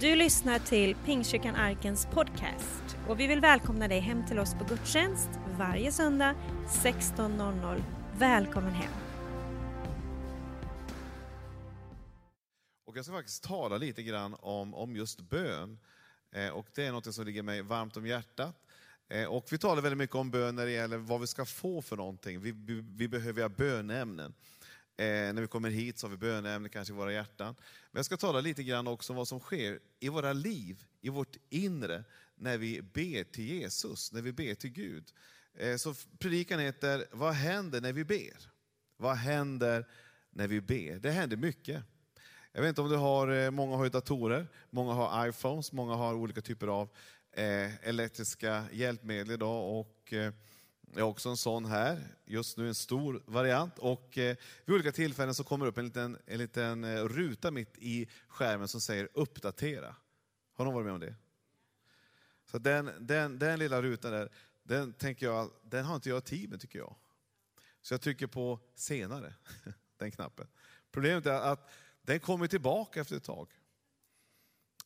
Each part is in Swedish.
Du lyssnar till Pingstkyrkan Arkens podcast och vi vill välkomna dig hem till oss på gudstjänst varje söndag 16.00. Välkommen hem! Och jag ska faktiskt tala lite grann om, om just bön. Eh, och det är något som ligger mig varmt om hjärtat. Eh, och vi talar väldigt mycket om bön när det gäller vad vi ska få för någonting. Vi, vi, vi behöver ha bönämnen. Eh, när vi kommer hit så har vi böneämnen kanske i våra hjärtan. Men jag ska tala lite grann också om vad som sker i våra liv, i vårt inre, när vi ber till Jesus, när vi ber till Gud. Eh, så predikan heter Vad händer när vi ber? Vad händer när vi ber? Det händer mycket. Jag vet inte om du har, eh, många har datorer, många har iPhones, många har olika typer av eh, elektriska hjälpmedel idag. Och, eh, jag har också en sån här, just nu en stor variant. Och eh, vid olika tillfällen så kommer det upp en liten, en liten eh, ruta mitt i skärmen som säger uppdatera. Har någon varit med om det? Så den, den, den lilla rutan där, den, tänker jag, den har inte jag tid med tycker jag. Så jag trycker på senare, den knappen. Problemet är att den kommer tillbaka efter ett tag.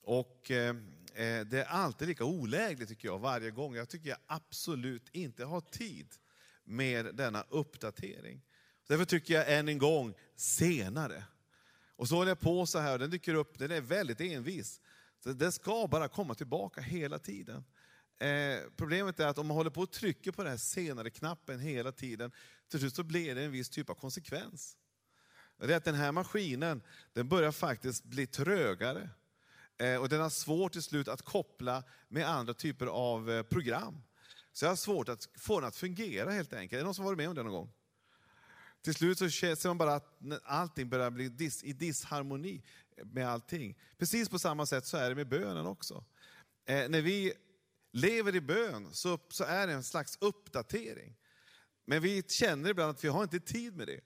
Och eh, Eh, det är alltid lika olägligt tycker jag, varje gång. Jag tycker jag absolut inte har tid med denna uppdatering. Därför tycker jag än en gång, senare. Och så håller jag på så här, den dyker upp, den är väldigt envis. Så den ska bara komma tillbaka hela tiden. Eh, problemet är att om man håller på och trycker på den här senare-knappen hela tiden, till slut så blir det en viss typ av konsekvens. Det är att den här maskinen, den börjar faktiskt bli trögare. Eh, och den har svårt till slut att koppla med andra typer av eh, program. Så jag har svårt att få den att fungera helt enkelt. Är det någon som varit med om det någon gång? Till slut så ser man bara att allting börjar bli dis, i disharmoni med allting. Precis på samma sätt så är det med bönen också. Eh, när vi lever i bön så, så är det en slags uppdatering. Men vi känner ibland att vi har inte tid med det.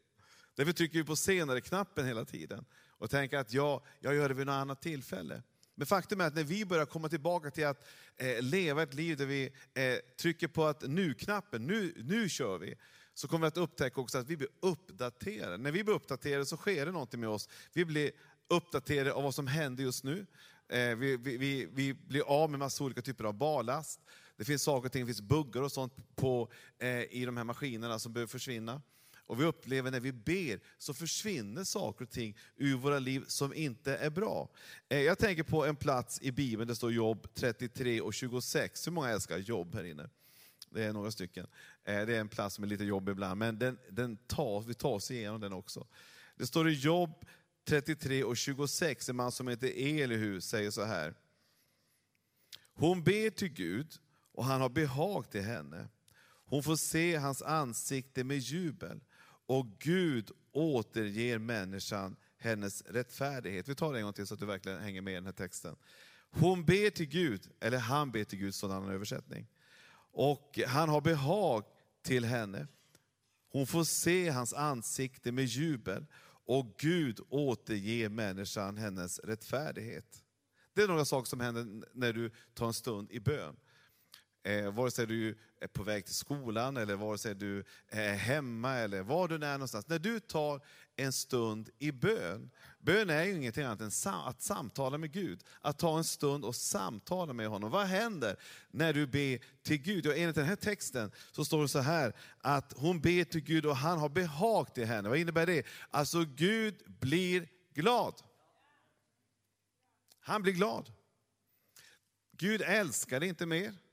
Därför trycker vi på senare-knappen hela tiden och tänker att ja, jag gör det vid något annat tillfälle. Men faktum är att när vi börjar komma tillbaka till att eh, leva ett liv där vi eh, trycker på att nu-knappen, nu, nu kör vi, så kommer vi att upptäcka också att vi blir uppdaterade. När vi blir uppdaterade så sker det någonting med oss. Vi blir uppdaterade av vad som händer just nu. Eh, vi, vi, vi, vi, blir av med massa olika typer av barlast. Det finns saker och ting, det finns buggar och sånt på, eh, i de här maskinerna som behöver försvinna. Och vi upplever när vi ber så försvinner saker och ting ur våra liv som inte är bra. Eh, jag tänker på en plats i Bibeln, det står Jobb 33 och 26. Hur många älskar jobb här inne? Det är några stycken. Eh, det är en plats som är lite jobbig ibland, men den, den tar, vi tar oss igenom den också. Det står i Jobb 33 och 26, en man som heter Elihu säger så här. Hon ber till Gud och han har behag till henne. Hon får se hans ansikte med jubel och Gud återger människan hennes rättfärdighet. Vi tar det en gång till så att du verkligen hänger med i den här texten. Hon ber till Gud, eller han ber till Gud, sådan översättning. Och han har behag till henne. Hon får se hans ansikte med jubel och Gud återger människan hennes rättfärdighet. Det är några saker som händer när du tar en stund i bön. Eh, vare sig du är på väg till skolan eller vare sig du är hemma eller var du är någonstans. När du tar en stund i bön, bön är ju ingenting annat än att samtala med Gud. Att ta en stund och samtala med honom. Vad händer när du ber till Gud? Och enligt den här texten så står det så här, att hon ber till Gud och han har behag till henne. Vad innebär det? Alltså Gud blir glad. Han blir glad. Gud älskar dig inte mer.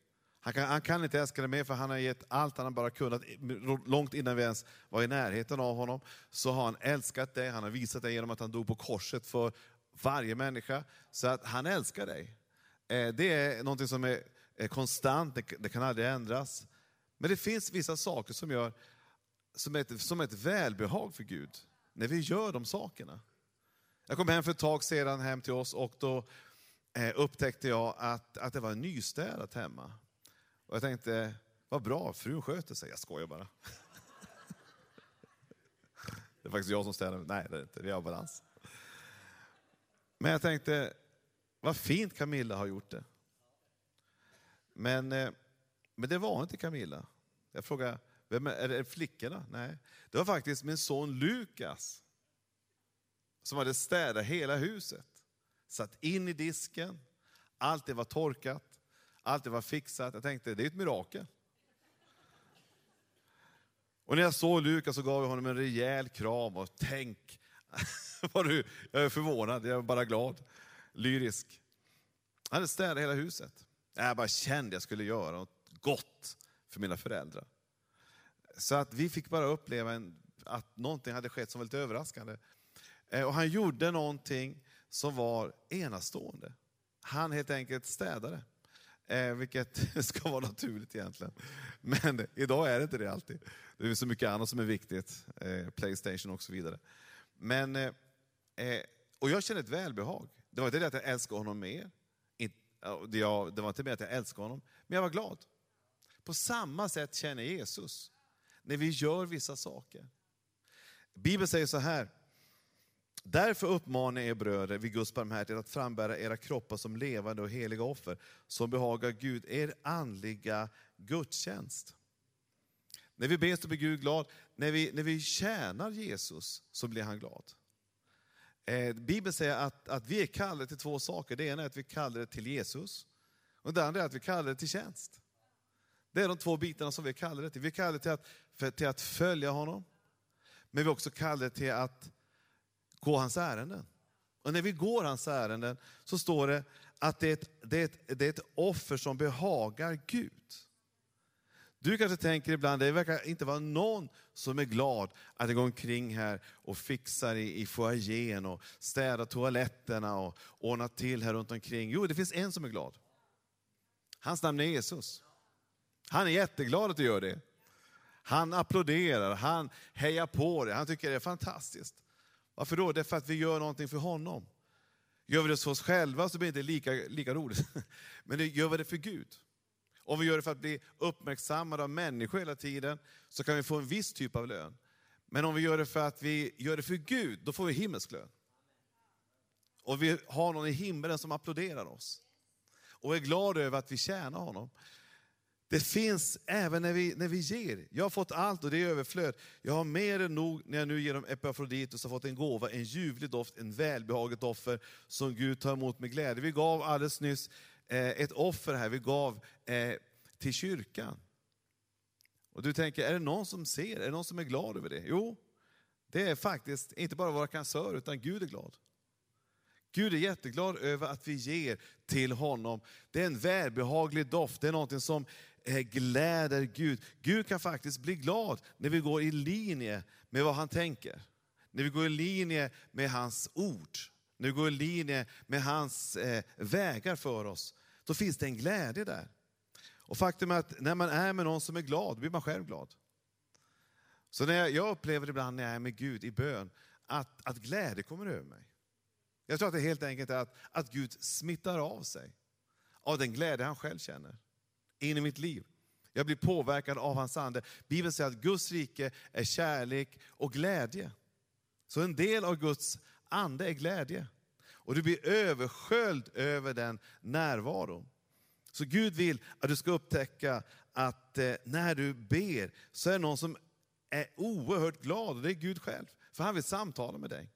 Han kan, han kan inte älska dig mer för han har gett allt han bara kunnat, långt innan vi ens var i närheten av honom. Så har han älskat dig, han har visat dig genom att han dog på korset för varje människa. Så att han älskar dig. Eh, det är något som är konstant, det kan aldrig ändras. Men det finns vissa saker som gör som ett, som ett välbehag för Gud, när vi gör de sakerna. Jag kom hem för ett tag sedan hem till oss och då eh, upptäckte jag att, att det var nystädat hemma. Och jag tänkte, vad bra, frun sköter sig. Jag skojar bara. Det är faktiskt jag som städar. Nej, det är inte. Vi har balans. Men jag tänkte, vad fint Camilla har gjort det. Men, eh, men det var inte Camilla. Jag frågade, vem är, är det flickorna? Nej, det var faktiskt min son Lukas som hade städat hela huset. satt in i disken, allt det var torkat, allt det var fixat. Jag tänkte, det är ett mirakel. Och när jag såg Lukas så gav jag honom en rejäl kram och tänk, var du, jag är förvånad, jag är bara glad, lyrisk. Han hade städat hela huset. Jag bara kände att jag skulle göra något gott för mina föräldrar. Så att vi fick bara uppleva en, att någonting hade skett som var lite överraskande. Eh, och han gjorde någonting som var enastående. Han helt enkelt städade. Eh, vilket ska vara naturligt egentligen. Men idag är det inte det alltid. Det är så mycket annat som är viktigt. Eh, Playstation och så vidare. Men, eh, eh och jag kände ett välbehag. Det var inte det att jag älskade honom mer. Det var inte mer att jag älskade honom, men jag var glad. På samma sätt känner Jesus när vi gör vissa saker. Bibeln säger så här, Därför uppmanar jag er bröder vid Guds barmhärtighet att frambära era kroppar som levande och heliga offer, som behagar Gud, er andliga gudstjänst. När vi ber så blir Gud glad. När vi, när vi tjänar Jesus så blir han glad. Eh, Bibeln säger att, att vi är kallade till två saker. Det ena är att vi är kallade till Jesus, och det andra är att vi är kallade till tjänst. Det är de två bitarna som vi är kallade till. Vi är kallade till att, för, till att följa honom, men vi är också kallade till att gå hans ärenden. Och när vi går hans ärenden så står det att det är ett, det är ett, det är ett offer som behagar Gud. Du kanske tänker ibland, det verkar inte vara någon som är glad att gå omkring här och fixar i, i foajén och städar toaletterna och ordnar till här runt omkring. Jo, det finns en som är glad. Hans namn är Jesus. Han är jätteglad att du gör det. Han applåderar, han hejar på dig, han tycker det är fantastiskt. Varför då? Det är för att vi gör någonting för honom. Gör vi det för oss själva så blir det inte lika, lika roligt. Men det, gör vi det för Gud, om vi gör det för att bli uppmärksammade av människor hela tiden, så kan vi få en viss typ av lön. Men om vi gör det för att vi gör det för Gud, då får vi himmelsk lön. Och vi har någon i himlen som applåderar oss. Och är glad över att vi tjänar honom. Det finns även när vi, när vi ger. Jag har fått allt och det är överflöd. Jag har mer än nog när jag nu genom Epafroditus har fått en gåva, en ljuvlig doft, en välbehaget offer som Gud tar emot med glädje. Vi gav alldeles nyss eh, ett offer här, vi gav eh, till kyrkan. Och du tänker, är det någon som ser, är det någon som är glad över det? Jo, det är faktiskt inte bara våra kansörer, utan Gud är glad. Gud är jätteglad över att vi ger till honom. Det är en välbehaglig doft, det är någonting som Eh, gläder Gud. Gud kan faktiskt bli glad när vi går i linje med vad han tänker. När vi går i linje med hans ord. När vi går i linje med hans eh, vägar för oss. Då finns det en glädje där. Och faktum är att när man är med någon som är glad, blir man själv glad. Så när jag, jag upplever ibland när jag är med Gud i bön, att, att glädje kommer över mig. Jag tror att det helt enkelt är att, att Gud smittar av sig av den glädje han själv känner in i mitt liv. Jag blir påverkad av hans ande. Bibeln säger att Guds rike är kärlek och glädje. Så en del av Guds ande är glädje. Och du blir översköljd över den närvaron. Så Gud vill att du ska upptäcka att eh, när du ber så är det någon som är oerhört glad och det är Gud själv. För han vill samtala med dig.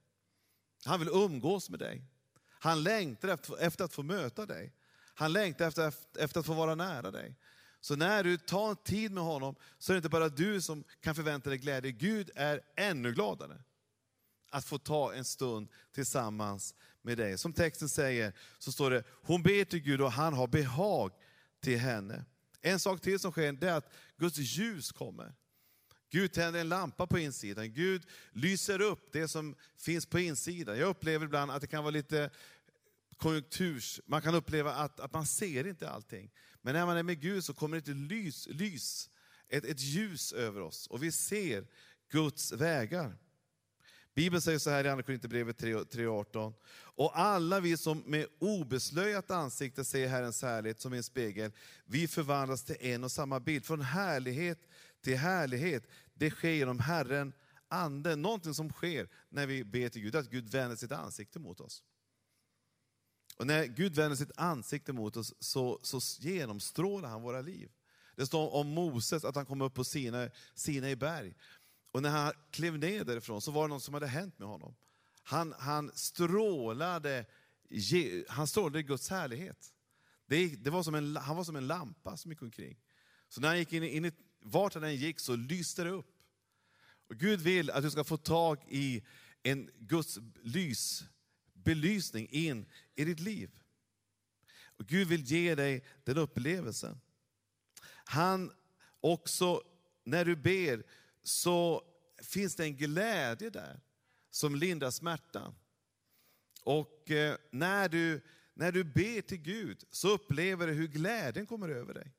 Han vill umgås med dig. Han längtar efter att få möta dig. Han längtar efter, efter att få vara nära dig. Så när du tar tid med honom så är det inte bara du som kan förvänta dig glädje. Gud är ännu gladare att få ta en stund tillsammans med dig. Som texten säger så står det, hon ber till Gud och han har behag till henne. En sak till som sker är att Guds ljus kommer. Gud tänder en lampa på insidan. Gud lyser upp det som finns på insidan. Jag upplever ibland att det kan vara lite konjunkturs... Man kan uppleva att, att man ser inte allting. Men när man är med Gud så kommer det ett lys, lys ett, ett ljus över oss och vi ser Guds vägar. Bibeln säger så här i Andra Korinthierbrevet 3.18. Och alla vi som med obeslöjat ansikte ser Herrens härlighet som en spegel, vi förvandlas till en och samma bild. Från härlighet till härlighet. Det sker genom Herren, Anden. Någonting som sker när vi ber till Gud, att Gud vänder sitt ansikte mot oss. Och när Gud vänder sitt ansikte mot oss så, så genomstrålar han våra liv. Det står om Moses att han kom upp på Sina, Sina i berg. Och när han klev ner därifrån så var det något som hade hänt med honom. Han, han strålade han strålade Guds härlighet. Det, det var som en, han var som en lampa som gick omkring. Så när han gick in, in i, vart han än gick så lyste det upp. Och Gud vill att du ska få tag i en Guds lys, belysning in i ditt liv. Och Gud vill ge dig den upplevelsen. Han också, när du ber, så finns det en glädje där som lindrar smärtan. Och eh, när du, när du ber till Gud så upplever du hur glädjen kommer över dig.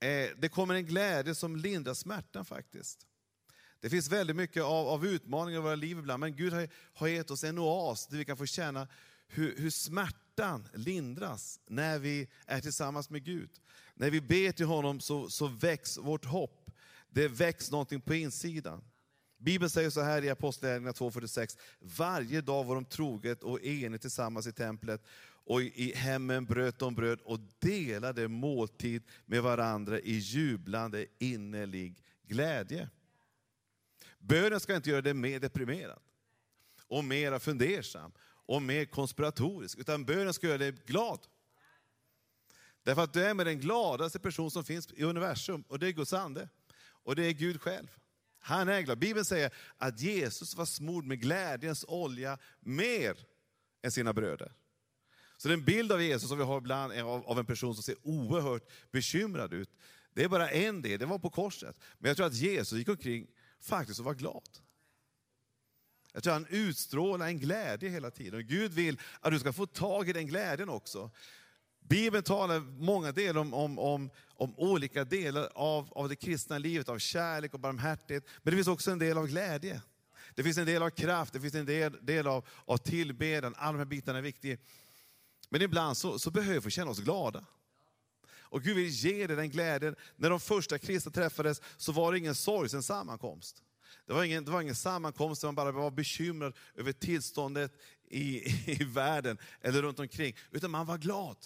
Eh, det kommer en glädje som lindrar smärtan faktiskt. Det finns väldigt mycket av, av utmaningar i våra liv ibland, men Gud har, har gett oss en oas där vi kan få känna hur, hur smärtan lindras när vi är tillsammans med Gud. När vi ber till honom så, så väcks vårt hopp. Det väcks någonting på insidan. Bibeln säger så här i Apostlagärningarna 2.46. Varje dag var de troget och enigt tillsammans i templet och i hemmen bröt de bröd och delade måltid med varandra i jublande innerlig glädje. Bönen ska inte göra dig mer deprimerad och mer fundersam och mer konspiratorisk, utan bönen ska göra dig glad. Därför att du är med den gladaste person som finns i universum och det är Guds ande. Och det är Gud själv. Han är glad. Bibeln säger att Jesus var smord med glädjens olja mer än sina bröder. Så den bild av Jesus som vi har ibland är av, av en person som ser oerhört bekymrad ut. Det är bara en del, det var på korset. Men jag tror att Jesus gick omkring faktiskt att vara glad. Jag tror han utstrålar en glädje hela tiden. Och Gud vill att du ska få tag i den glädjen också. Bibeln talar många delar om, om, om, om olika delar av, av det kristna livet, av kärlek och barmhärtighet. Men det finns också en del av glädje. Det finns en del av kraft, det finns en del, del av, av tillbedjan. Alla de här bitarna är viktiga. Men ibland så, så behöver vi känna oss glada. Och Gud vill ge dig den glädjen. När de första kristna träffades så var det ingen sorgsen sammankomst. Det var, ingen, det var ingen sammankomst där man bara var bekymrad över tillståndet i, i världen eller runt omkring. Utan man var glad.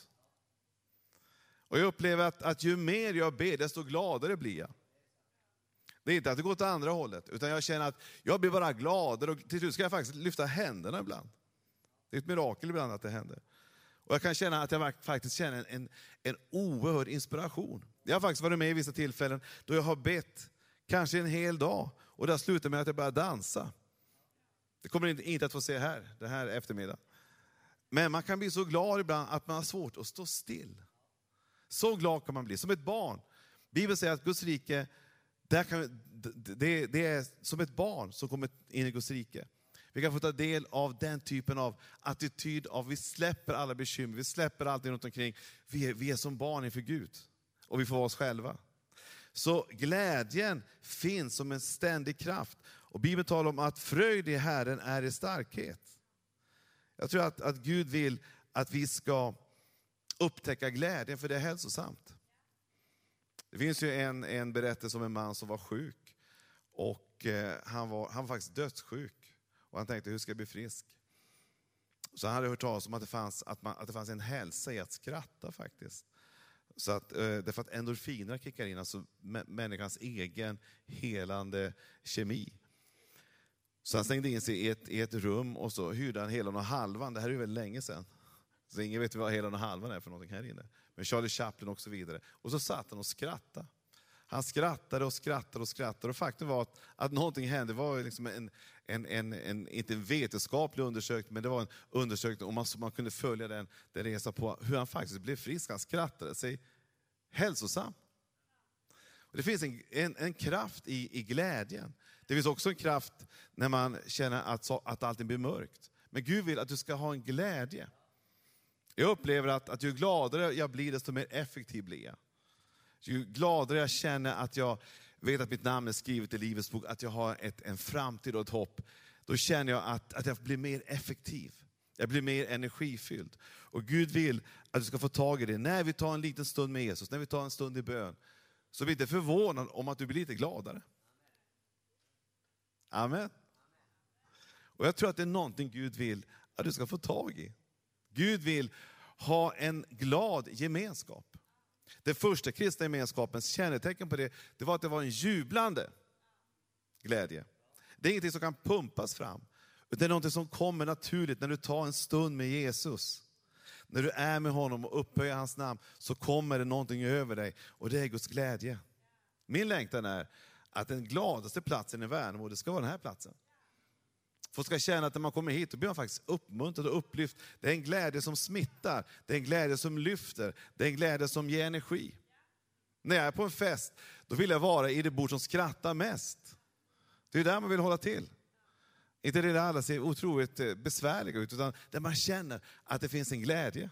Och jag upplever att, att ju mer jag ber, desto gladare blir jag. Det är inte att det går åt andra hållet, utan jag känner att jag blir bara gladare och till slut ska jag faktiskt lyfta händerna ibland. Det är ett mirakel ibland att det händer. Och jag kan känna att jag faktiskt känner en, en oerhörd inspiration. Jag har faktiskt varit med i vissa tillfällen då jag har bett, kanske en hel dag, och det har slutat med att jag börjar dansa. Det kommer ni inte att få se här, den här eftermiddagen. Men man kan bli så glad ibland att man har svårt att stå still. Så glad kan man bli, som ett barn. Bibeln säger att Guds rike, där kan, det, det är som ett barn som kommer in i Guds rike. Vi kan få ta del av den typen av attityd av vi släpper alla bekymmer, vi släpper allting runt omkring. Vi är, vi är som barn inför Gud och vi får vara oss själva. Så glädjen finns som en ständig kraft. Och Bibeln talar om att fröjd i Herren är i starkhet. Jag tror att, att Gud vill att vi ska upptäcka glädjen, för det är hälsosamt. Det finns ju en, en berättelse om en man som var sjuk. Och eh, han, var, han var faktiskt dödssjuk. Och han tänkte, hur ska jag bli frisk? Så han hade hört talas om att det fanns, att man, att det fanns en hälsa i att skratta faktiskt. Så att, eh, därför att endorfinerna kickar in, alltså människans egen helande kemi. Så han stängde in sig i ett, i ett rum och så hyrde han Helan och halvan, det här är ju väldigt länge sedan. Så ingen vet vad Helan och halvan är för någonting här inne. Men Charlie Chaplin och så vidare. Och så satt han och skrattade. Han skrattade och skrattade och skrattade och faktum var att, att någonting hände. Det var liksom en, en, en, en, inte en vetenskaplig undersökning, men det var en undersökning och man, man kunde följa den, den resan på hur han faktiskt blev frisk. Han skrattade sig hälsosam. Och det finns en, en, en, kraft i, i glädjen. Det finns också en kraft när man känner att, att allting blir mörkt. Men Gud vill att du ska ha en glädje. Jag upplever att, att ju gladare jag blir, desto mer effektiv blir jag. Ju gladare jag känner att jag vet att mitt namn är skrivet i Livets bok, att jag har ett, en framtid och ett hopp, då känner jag att, att jag blir mer effektiv. Jag blir mer energifylld. Och Gud vill att du ska få tag i det. När vi tar en liten stund med Jesus, när vi tar en stund i bön, så bli inte förvånad om att du blir lite gladare. Amen. Och jag tror att det är någonting Gud vill att du ska få tag i. Gud vill ha en glad gemenskap. Den första kristna gemenskapens kännetecken på det, det var att det var en jublande glädje. Det är ingenting som kan pumpas fram, utan Det är någonting som kommer naturligt när du tar en stund med Jesus. När du är med honom och upphöjer hans namn så kommer det någonting över dig och det är Guds glädje. Min längtan är att den gladaste platsen i Värnamo, det ska vara den här platsen. Folk ska känna att när man kommer hit, då blir man faktiskt uppmuntrad och upplyft. Det är en glädje som smittar, det är en glädje som lyfter, det är en glädje som ger energi. När jag är på en fest, då vill jag vara i det bord som skrattar mest. Det är där man vill hålla till. Inte det där alla ser otroligt eh, besvärliga ut, utan där man känner att det finns en glädje.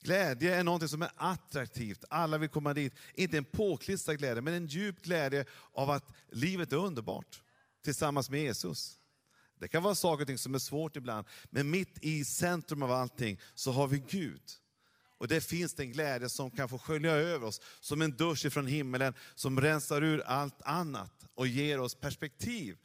Glädje är något som är attraktivt, alla vill komma dit. Inte en påklistrad glädje, men en djup glädje av att livet är underbart tillsammans med Jesus. Det kan vara saker och ting som är svårt ibland, men mitt i centrum av allting så har vi Gud. Och det finns en glädje som kan få skölja över oss, som en dusch ifrån himmelen, som rensar ur allt annat och ger oss perspektiv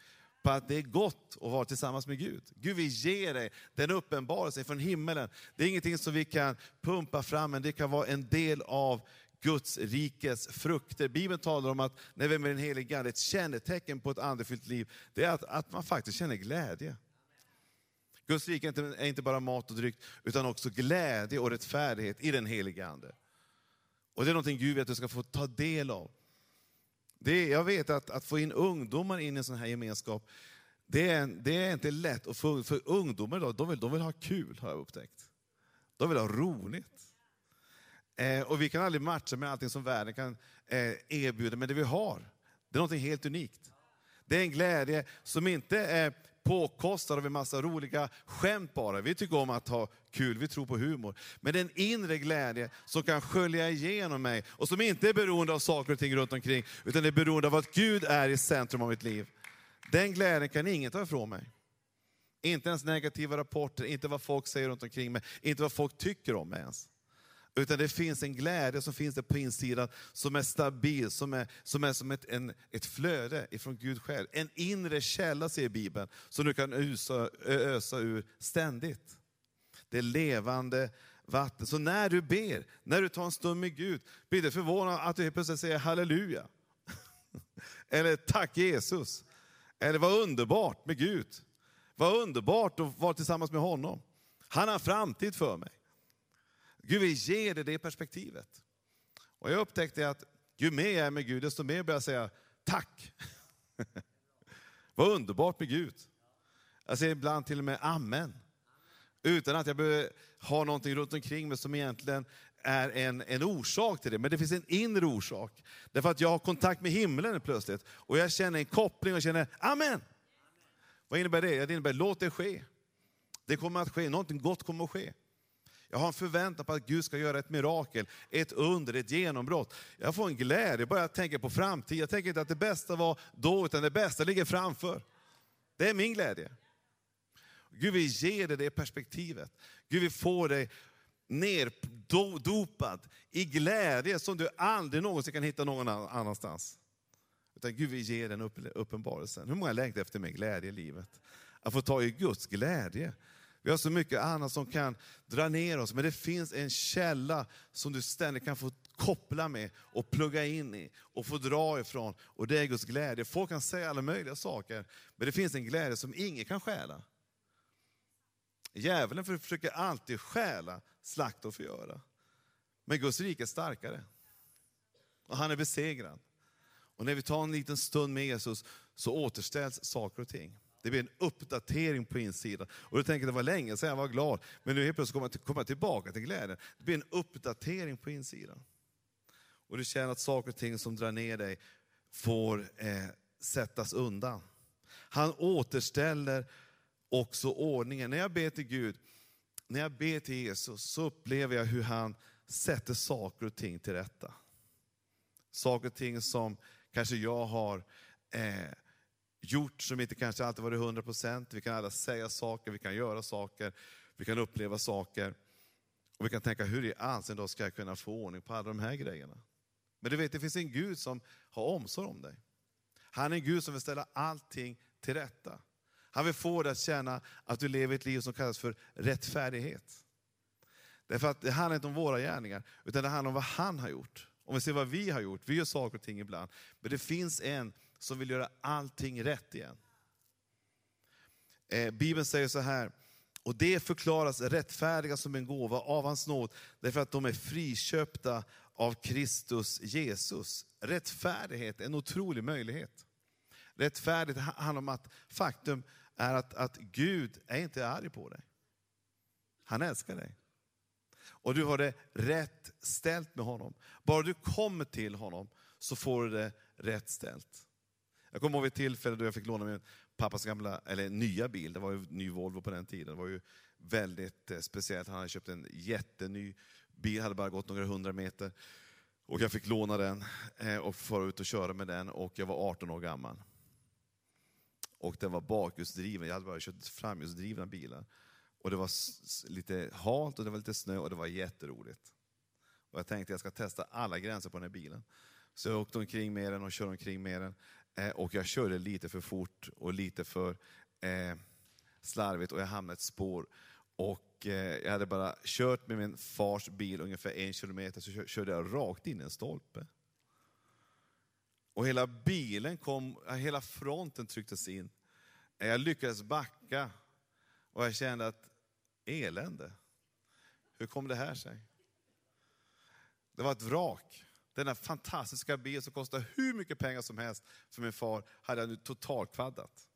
på att det är gott att vara tillsammans med Gud. Gud vill ge dig den uppenbarelsen från himmelen. Det är ingenting som vi kan pumpa fram, men det kan vara en del av Guds rikes frukter. Bibeln talar om att när vi är med den helige Ande, ett kännetecken på ett andefyllt liv, det är att, att man faktiskt känner glädje. Guds rike är inte, är inte bara mat och dryck, utan också glädje och rättfärdighet i den helige Ande. Och det är någonting Gud vill att du ska få ta del av. Det är, jag vet att, att få in ungdomar in i en sån här gemenskap, det är, det är inte lätt. att få, för ungdomar idag, de vill, de vill ha kul har jag upptäckt. De vill ha roligt. Eh, och vi kan aldrig matcha med allting som världen kan eh, erbjuda, men det vi har, det är något helt unikt. Det är en glädje som inte är påkostad av en massa roliga skämt bara. Vi tycker om att ha kul, vi tror på humor. Men det är en inre glädje som kan skölja igenom mig och som inte är beroende av saker och ting runt omkring, utan är beroende av att Gud är i centrum av mitt liv. Den glädjen kan ingen ta ifrån mig. Inte ens negativa rapporter, inte vad folk säger runt omkring mig, inte vad folk tycker om mig ens. Utan det finns en glädje som finns där på insidan som är stabil, som är som, är som ett, en, ett flöde ifrån Gud själv. En inre källa säger Bibeln, som du kan ösa, ösa ur ständigt. Det är levande vatten. Så när du ber, när du tar en stund med Gud, blir det förvånad att du helt plötsligt säger halleluja. Eller tack Jesus. Eller vad underbart med Gud. Vad underbart att vara tillsammans med honom. Han har framtid för mig. Gud vill ge dig det perspektivet. Och jag upptäckte att ju mer jag är med Gud, desto mer börjar jag säga tack. Vad underbart med Gud. Jag säger ibland till och med amen. Utan att jag behöver ha någonting runt omkring mig som egentligen är en, en orsak till det. Men det finns en inre orsak. Därför att jag har kontakt med himlen plötsligt. Och jag känner en koppling och känner amen. Vad innebär det? Det innebär låt det ske. Det kommer att ske, någonting gott kommer att ske. Jag har en förväntan på att Gud ska göra ett mirakel, ett under, ett genombrott. Jag får en glädje bara jag tänker på framtiden. Jag tänker inte att det bästa var då, utan det bästa ligger framför. Det är min glädje. Gud vill ge dig det perspektivet. Gud vill få dig neddopad i glädje som du aldrig någonsin kan hitta någon annanstans. Utan Gud vill ge den uppenbarelsen. Hur många längtar efter mer glädje i livet? Att få ta i Guds glädje. Vi har så mycket annat som kan dra ner oss, men det finns en källa som du ständigt kan få koppla med och plugga in i och få dra ifrån. Och det är Guds glädje. Folk kan säga alla möjliga saker, men det finns en glädje som ingen kan stjäla. Djävulen försöker alltid stjäla, slakta och förgöra. Men Guds rike är starkare. Och han är besegrad. Och när vi tar en liten stund med Jesus så återställs saker och ting. Det blir en uppdatering på insidan. Och du tänker, det var länge sedan jag var glad, men nu helt plötsligt kommer jag komma tillbaka till glädjen. Det blir en uppdatering på insidan. Och du känner att saker och ting som drar ner dig får eh, sättas undan. Han återställer också ordningen. När jag ber till Gud, när jag ber till Jesus, så upplever jag hur han sätter saker och ting till rätta. Saker och ting som kanske jag har eh, gjort som inte kanske alltid varit 100 procent. Vi kan alla säga saker, vi kan göra saker, vi kan uppleva saker. Och vi kan tänka, hur i all sin dag ska jag kunna få ordning på alla de här grejerna? Men du vet, det finns en Gud som har omsorg om dig. Han är en Gud som vill ställa allting till rätta. Han vill få dig att känna att du lever ett liv som kallas för rättfärdighet. Därför att det handlar inte om våra gärningar, utan det handlar om vad han har gjort. Om vi ser vad vi har gjort, vi gör saker och ting ibland. Men det finns en som vill göra allting rätt igen. Eh, Bibeln säger så här, och det förklaras rättfärdiga som en gåva av hans nåd, därför att de är friköpta av Kristus Jesus. Rättfärdighet är en otrolig möjlighet. Rättfärdighet handlar om att faktum är att, att Gud är inte arg på dig. Han älskar dig. Och du har det rätt ställt med honom. Bara du kommer till honom så får du det rätt ställt. Jag kommer ihåg ett tillfälle då jag fick låna min pappas gamla, eller nya bil, det var ju ny Volvo på den tiden. Det var ju väldigt eh, speciellt. Han hade köpt en jätteny bil, hade bara gått några hundra meter. Och jag fick låna den eh, och fara ut och köra med den och jag var 18 år gammal. Och den var bakhjulsdriven, jag hade bara kört framhjulsdrivna bilar. Och det var lite halt och det var lite snö och det var jätteroligt. Och jag tänkte jag ska testa alla gränser på den här bilen. Så jag åkte omkring med den och körde omkring med den. Eh, och jag körde lite för fort och lite för eh, slarvigt och jag hamnade i ett spår. Och eh, jag hade bara kört med min fars bil ungefär en kilometer, så körde jag rakt in i en stolpe. Och hela bilen kom, hela fronten trycktes in. Eh, jag lyckades backa och jag kände att elände. Hur kom det här sig? Det var ett vrak. Denna fantastiska bil som kostade hur mycket pengar som helst för min far hade jag nu totalkvaddat.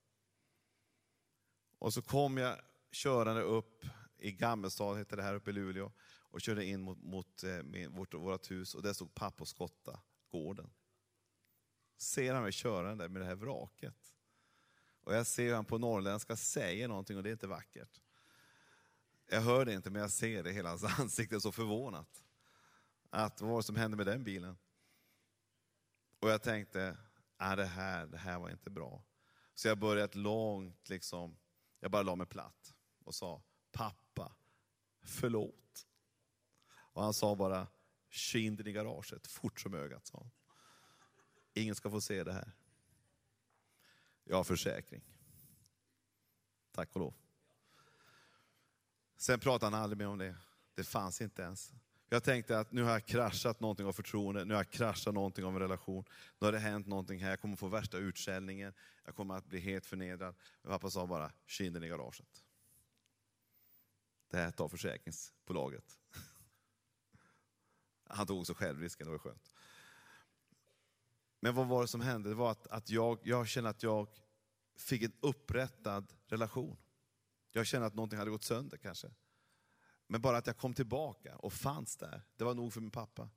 Och så kom jag körande upp i Gammelstad, heter det här uppe i Luleå, och körde in mot, mot eh, min, vårt, vårt hus och där stod pappa och skotta gården. Ser han mig körande med det här vraket. Och jag ser hur han på norrländska säger någonting och det är inte vackert. Jag hör det inte men jag ser det, hela hans ansikte är så förvånat. Att vad var det som hände med den bilen? Och jag tänkte, ah, det, här, det här var inte bra. Så jag började ett långt, liksom, jag bara la mig platt och sa, pappa, förlåt. Och han sa bara, kinden i garaget, fort som ögat, sa han. Ingen ska få se det här. Jag har försäkring. Tack och lov. Sen pratade han aldrig mer om det. Det fanns inte ens. Jag tänkte att nu har jag kraschat någonting av förtroende, nu har jag kraschat någonting av en relation. Nu har det hänt någonting här, jag kommer få värsta utskällningen, jag kommer att bli helt förnedrad. Men pappa sa bara, kinden i garaget. Det här tar försäkringsbolaget. Han tog också självrisken, det var skönt. Men vad var det som hände? Det var att, att jag, jag kände att jag fick en upprättad relation. Jag kände att någonting hade gått sönder kanske. Men bara att jag kom tillbaka och fanns där, det var nog för min pappa.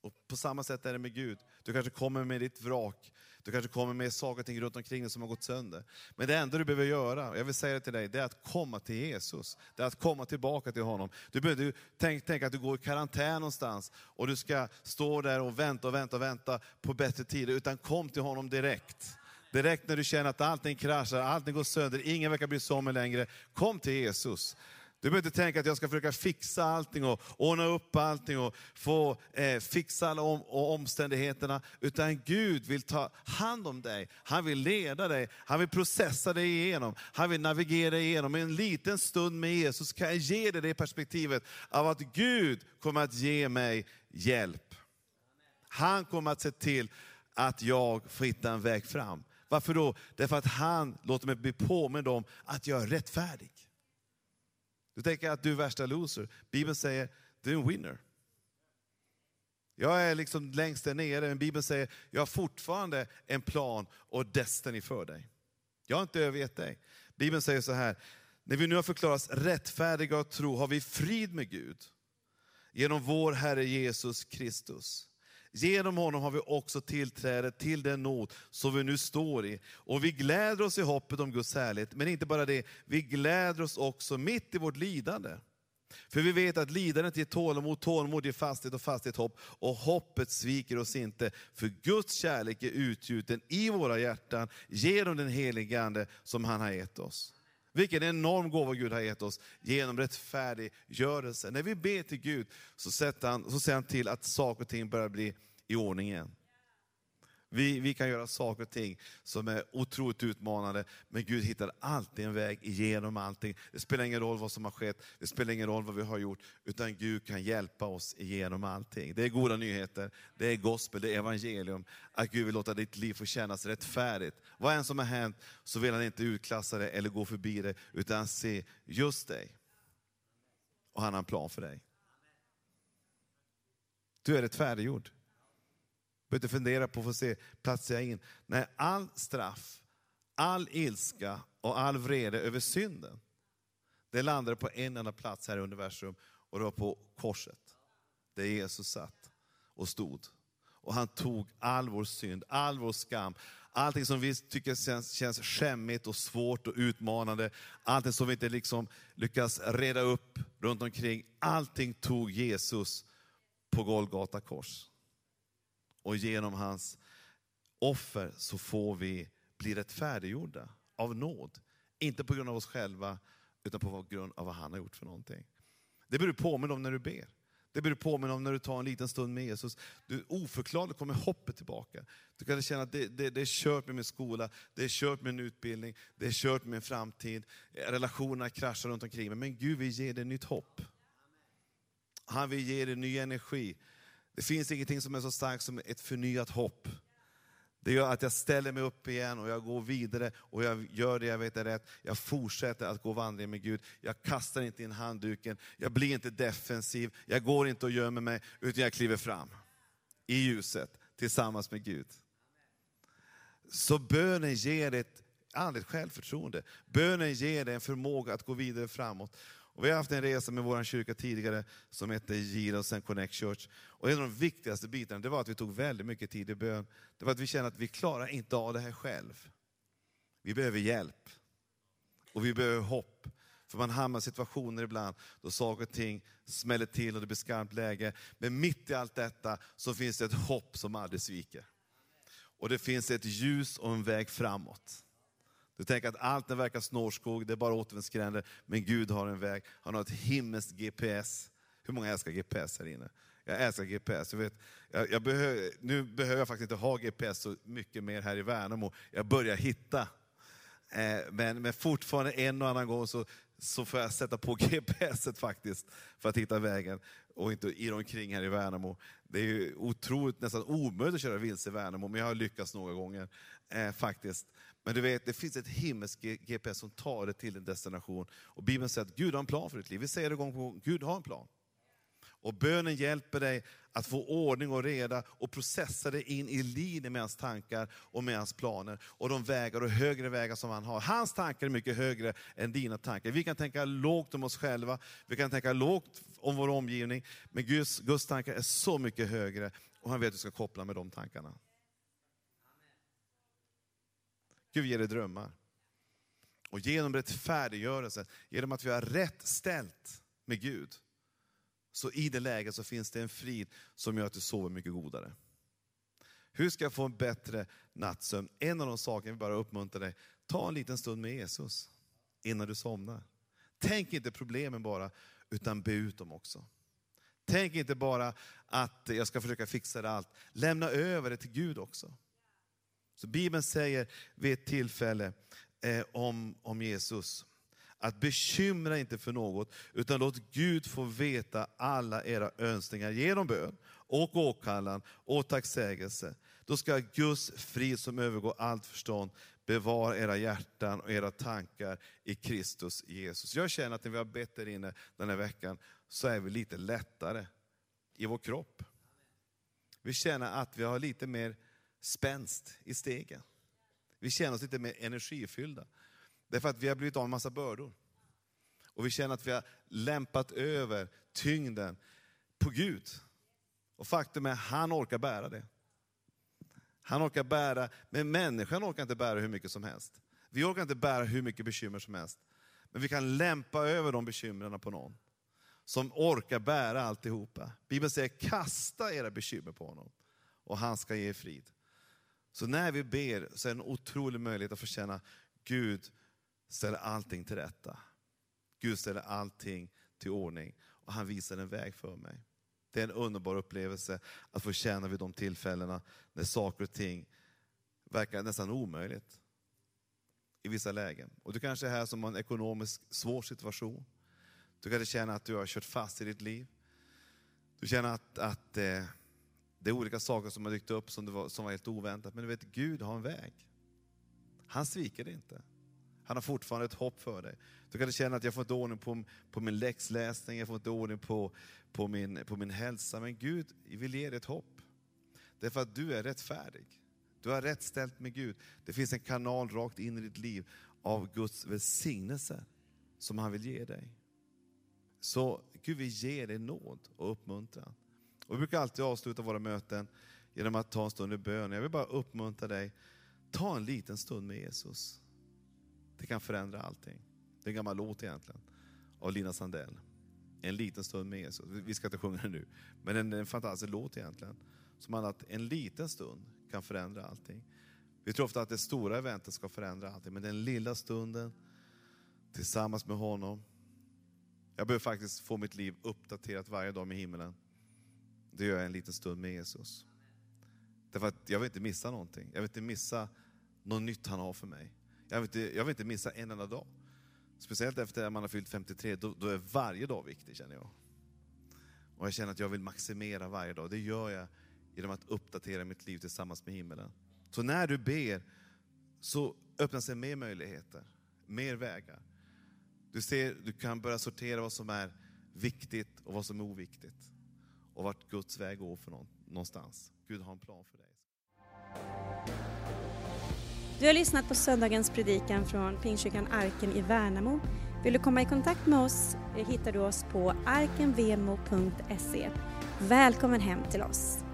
Och på samma sätt är det med Gud. Du kanske kommer med ditt vrak, du kanske kommer med saker och ting runt omkring dig som har gått sönder. Men det enda du behöver göra, jag vill säga det till dig, det är att komma till Jesus. Det är att komma tillbaka till honom. Du behöver tänk, tänk att du går i karantän någonstans och du ska stå där och vänta och vänta och vänta på bättre tider, utan kom till honom direkt. Direkt när du känner att allting kraschar, allting går sönder, ingen verkar bry sig om mig längre. Kom till Jesus. Du behöver inte tänka att jag ska försöka fixa allting och ordna upp allting och få eh, fixa alla om, och omständigheterna. Utan Gud vill ta hand om dig. Han vill leda dig. Han vill processa dig igenom. Han vill navigera dig igenom. En liten stund med Jesus kan jag ge dig det perspektivet av att Gud kommer att ge mig hjälp. Han kommer att se till att jag får hitta en väg fram. Varför då? Därför att han låter mig bli påmind om att jag är rättfärdig. Du tänker att du är värsta loser. Bibeln säger, du är en winner. Jag är liksom längst där nere, men Bibeln säger, jag har fortfarande en plan och destiny för dig. Jag har inte övergett dig. Bibeln säger så här, när vi nu har förklarats rättfärdiga och tro har vi frid med Gud genom vår Herre Jesus Kristus. Genom honom har vi också tillträde till den nåd som vi nu står i. Och vi gläder oss i hoppet om Guds härlighet. Men inte bara det, vi gläder oss också mitt i vårt lidande. För vi vet att lidandet ger tålamod, tålamod ger fasthet och fasthet hopp. Och hoppet sviker oss inte. För Guds kärlek är utgjuten i våra hjärtan genom den helige Ande som han har gett oss. Vilken enorm gåva Gud har gett oss genom rättfärdiggörelse. När vi ber till Gud så, sätter han, så ser han till att saker och ting börjar bli i ordning igen. Vi, vi kan göra saker och ting som är otroligt utmanande, men Gud hittar alltid en väg igenom allting. Det spelar ingen roll vad som har skett, det spelar ingen roll vad vi har gjort, utan Gud kan hjälpa oss igenom allting. Det är goda nyheter, det är gospel, det är evangelium, att Gud vill låta ditt liv få kännas rättfärdigt. Vad än som har hänt så vill han inte utklassa det eller gå förbi det, utan se just dig. Och han har en plan för dig. Du är rättfärdiggjord behöver inte fundera på, att se, platsar jag in? Nej, all straff, all ilska och all vrede över synden, det landade på en enda plats här i universum och det var på korset. Där Jesus satt och stod. Och han tog all vår synd, all vår skam, allting som vi tycker känns, känns skämmigt och svårt och utmanande, allting som vi inte liksom lyckas reda upp runt omkring, allting tog Jesus på Golgata kors. Och genom hans offer så får vi bli rättfärdiggjorda av nåd. Inte på grund av oss själva, utan på grund av vad han har gjort för någonting. Det blir du påminna om när du ber. Det blir du påminna om när du tar en liten stund med Jesus. Du, oförklarligt kommer hoppet tillbaka. Du kan känna att det, det, det är kört med min skola, det är kört med min utbildning, det är kört med min framtid. Relationerna kraschar runt omkring mig. Men Gud vill ge dig nytt hopp. Han vill ge dig ny energi. Det finns ingenting som är så starkt som ett förnyat hopp. Det gör att jag ställer mig upp igen och jag går vidare och jag gör det jag vet är rätt. Jag fortsätter att gå vandring med Gud. Jag kastar inte in handduken, jag blir inte defensiv, jag går inte och gömmer mig, utan jag kliver fram i ljuset tillsammans med Gud. Så bönen ger ett andligt självförtroende. Bönen ger dig en förmåga att gå vidare framåt. Och vi har haft en resa med vår kyrka tidigare som hette Jesus and Connect Church. Och en av de viktigaste bitarna det var att vi tog väldigt mycket tid i bön. Det var att vi kände att vi klarar inte av det här själv. Vi behöver hjälp. Och vi behöver hopp. För man hamnar i situationer ibland då saker och ting smäller till och det blir skarpt läge. Men mitt i allt detta så finns det ett hopp som aldrig sviker. Och det finns ett ljus och en väg framåt. Du tänker att allt det verkar snårskog, det är bara återvändsgränder, men Gud har en väg. Han har ett himmelskt GPS. Hur många älskar GPS här inne? Jag älskar GPS. Jag vet, jag, jag behöver, nu behöver jag faktiskt inte ha GPS så mycket mer här i Värnamo. Jag börjar hitta. Eh, men, men fortfarande en och annan gång så, så får jag sätta på GPS faktiskt för att hitta vägen och inte irra omkring här i Värnamo. Det är ju otroligt, nästan omöjligt att köra vilse i Värnamo, men jag har lyckats några gånger eh, faktiskt. Men du vet, det finns ett himmelskt GPS som tar dig till en destination. Och Bibeln säger att Gud har en plan för ditt liv. Vi säger det gång på gång, Gud har en plan. Och bönen hjälper dig att få ordning och reda och processa dig in i linje med hans tankar och med hans planer. Och de vägar och högre vägar som han har. Hans tankar är mycket högre än dina tankar. Vi kan tänka lågt om oss själva, vi kan tänka lågt om vår omgivning. Men Guds, Guds tankar är så mycket högre och han vet att du ska koppla med de tankarna. Gud ger dig drömmar. Och genom rättfärdiggörelsen, genom att vi har rätt ställt med Gud, så i det läget så finns det en frid som gör att du sover mycket godare. Hur ska jag få en bättre nattsömn? En av de sakerna jag vill bara uppmuntra dig, ta en liten stund med Jesus innan du somnar. Tänk inte problemen bara, utan be ut dem också. Tänk inte bara att jag ska försöka fixa det allt. Lämna över det till Gud också. Så Bibeln säger vid ett tillfälle eh, om, om Jesus, att bekymra inte för något, utan låt Gud få veta alla era önskningar genom bön och åkallan och tacksägelse. Då ska Guds frid som övergår allt förstånd bevara era hjärtan och era tankar i Kristus Jesus. Jag känner att när vi har bett där inne den här veckan, så är vi lite lättare i vår kropp. Vi känner att vi har lite mer spänst i stegen. Vi känner oss lite mer energifyllda. Därför att vi har blivit av med en massa bördor. Och vi känner att vi har lämpat över tyngden på Gud. Och faktum är, han orkar bära det. Han orkar bära, men människan orkar inte bära hur mycket som helst. Vi orkar inte bära hur mycket bekymmer som helst. Men vi kan lämpa över de bekymren på någon som orkar bära alltihopa. Bibeln säger, kasta era bekymmer på honom och han ska ge er frid. Så när vi ber så är det en otrolig möjlighet att få känna Gud ställer allting till rätta. Gud ställer allting till ordning och han visar en väg för mig. Det är en underbar upplevelse att få känna vid de tillfällena när saker och ting verkar nästan omöjligt i vissa lägen. Och du kanske är här som har en ekonomiskt svår situation. Du kanske känner att du har kört fast i ditt liv. Du känner att, att eh, det är olika saker som har dykt upp som, var, som var helt oväntat. Men du vet, Gud har en väg. Han sviker dig inte. Han har fortfarande ett hopp för dig. Du kanske känna att jag får inte ordning på, på min läxläsning, jag får inte ordning på, på, min, på min hälsa. Men Gud vill ge dig ett hopp. Därför att du är rättfärdig. Du har rätt ställt med Gud. Det finns en kanal rakt in i ditt liv av Guds välsignelse som han vill ge dig. Så Gud vill ge dig nåd och uppmuntran. Och vi brukar alltid avsluta våra möten genom att ta en stund i bön. Jag vill bara uppmuntra dig, ta en liten stund med Jesus. Det kan förändra allting. Det är en gammal låt egentligen, av Lina Sandell. En liten stund med Jesus. Vi ska inte sjunga den nu, men det är en fantastisk låt egentligen. Som handlar att en liten stund kan förändra allting. Vi tror ofta att det stora eventet ska förändra allting, men den lilla stunden tillsammans med honom. Jag behöver faktiskt få mitt liv uppdaterat varje dag med himlen. Det gör jag en liten stund med Jesus. Därför att jag vill inte missa någonting. Jag vill inte missa något nytt han har för mig. Jag vill inte, jag vill inte missa en enda dag. Speciellt efter att man har fyllt 53, då, då är varje dag viktig känner jag. Och jag känner att jag vill maximera varje dag. Det gör jag genom att uppdatera mitt liv tillsammans med himmelen. Så när du ber så öppnar sig mer möjligheter, mer vägar. Du, ser, du kan börja sortera vad som är viktigt och vad som är oviktigt. Och vart Guds väg går för någonstans. Gud har en plan för dig. Du har lyssnat på söndagens predikan från Pingstkyrkan Arken i Värnamo. Vill du komma i kontakt med oss eh, hittar du oss på arkenvemo.se. Välkommen hem till oss.